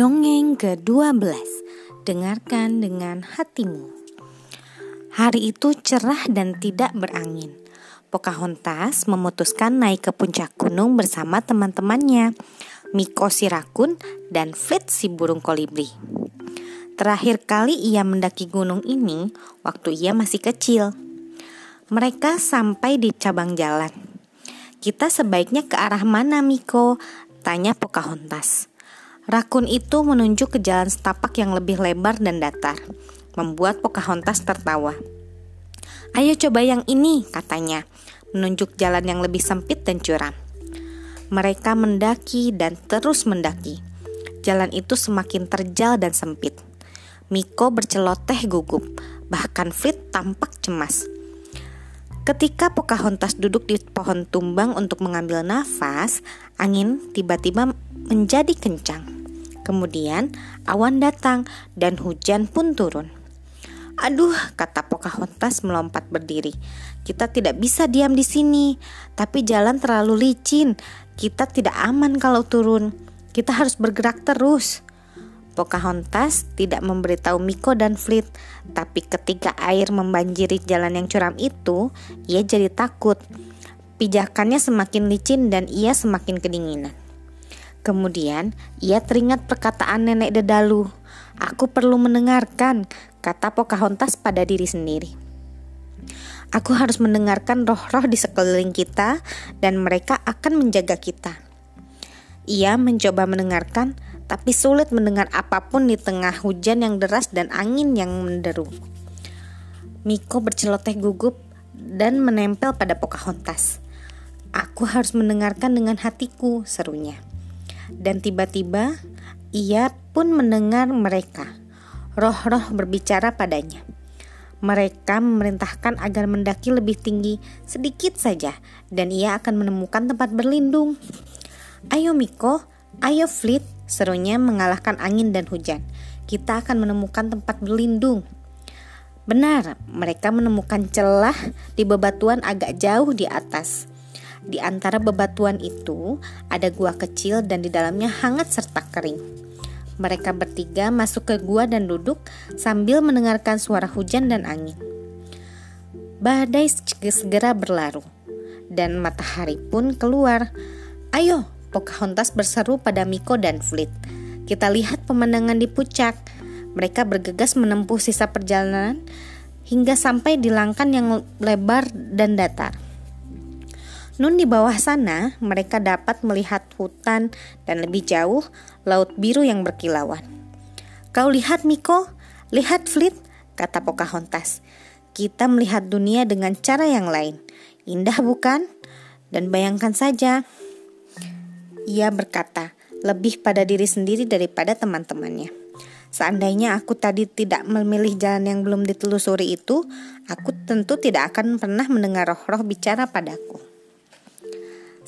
Dongeng ke-12 Dengarkan dengan hatimu. Hari itu cerah dan tidak berangin. Pocahontas memutuskan naik ke puncak gunung bersama teman-temannya Miko si rakun dan Flit si burung kolibri. Terakhir kali ia mendaki gunung ini waktu ia masih kecil. Mereka sampai di cabang jalan. Kita sebaiknya ke arah mana Miko? Tanya Pocahontas Rakun itu menunjuk ke jalan setapak yang lebih lebar dan datar, membuat Pocahontas tertawa. Ayo coba yang ini, katanya, menunjuk jalan yang lebih sempit dan curam. Mereka mendaki dan terus mendaki. Jalan itu semakin terjal dan sempit. Miko berceloteh gugup, bahkan Flit tampak cemas. Ketika Pocahontas duduk di pohon tumbang untuk mengambil nafas, angin tiba-tiba menjadi kencang. Kemudian awan datang dan hujan pun turun. Aduh, kata Pocahontas melompat berdiri. Kita tidak bisa diam di sini, tapi jalan terlalu licin. Kita tidak aman kalau turun. Kita harus bergerak terus. Pocahontas tidak memberitahu Miko dan Fleet, tapi ketika air membanjiri jalan yang curam itu, ia jadi takut. Pijakannya semakin licin dan ia semakin kedinginan. Kemudian ia teringat perkataan nenek Dedalu. Aku perlu mendengarkan, kata Pocahontas pada diri sendiri. Aku harus mendengarkan roh-roh di sekeliling kita dan mereka akan menjaga kita. Ia mencoba mendengarkan, tapi sulit mendengar apa pun di tengah hujan yang deras dan angin yang menderu. Miko berceloteh gugup dan menempel pada Pocahontas. Aku harus mendengarkan dengan hatiku, serunya dan tiba-tiba ia pun mendengar mereka. Roh-roh berbicara padanya. Mereka memerintahkan agar mendaki lebih tinggi sedikit saja dan ia akan menemukan tempat berlindung. Ayo Miko, ayo Fleet, serunya mengalahkan angin dan hujan. Kita akan menemukan tempat berlindung. Benar, mereka menemukan celah di bebatuan agak jauh di atas. Di antara bebatuan itu ada gua kecil dan di dalamnya hangat serta kering. Mereka bertiga masuk ke gua dan duduk sambil mendengarkan suara hujan dan angin. Badai segera berlaru dan matahari pun keluar. Ayo, Pocahontas berseru pada Miko dan Fleet. Kita lihat pemandangan di puncak. Mereka bergegas menempuh sisa perjalanan hingga sampai di langkan yang lebar dan datar. Nun di bawah sana, mereka dapat melihat hutan dan lebih jauh laut biru yang berkilauan. Kau lihat Miko, lihat Fleet, kata Pocahontas. Kita melihat dunia dengan cara yang lain. Indah bukan? Dan bayangkan saja, ia berkata, lebih pada diri sendiri daripada teman-temannya. Seandainya aku tadi tidak memilih jalan yang belum ditelusuri itu, aku tentu tidak akan pernah mendengar roh-roh bicara padaku.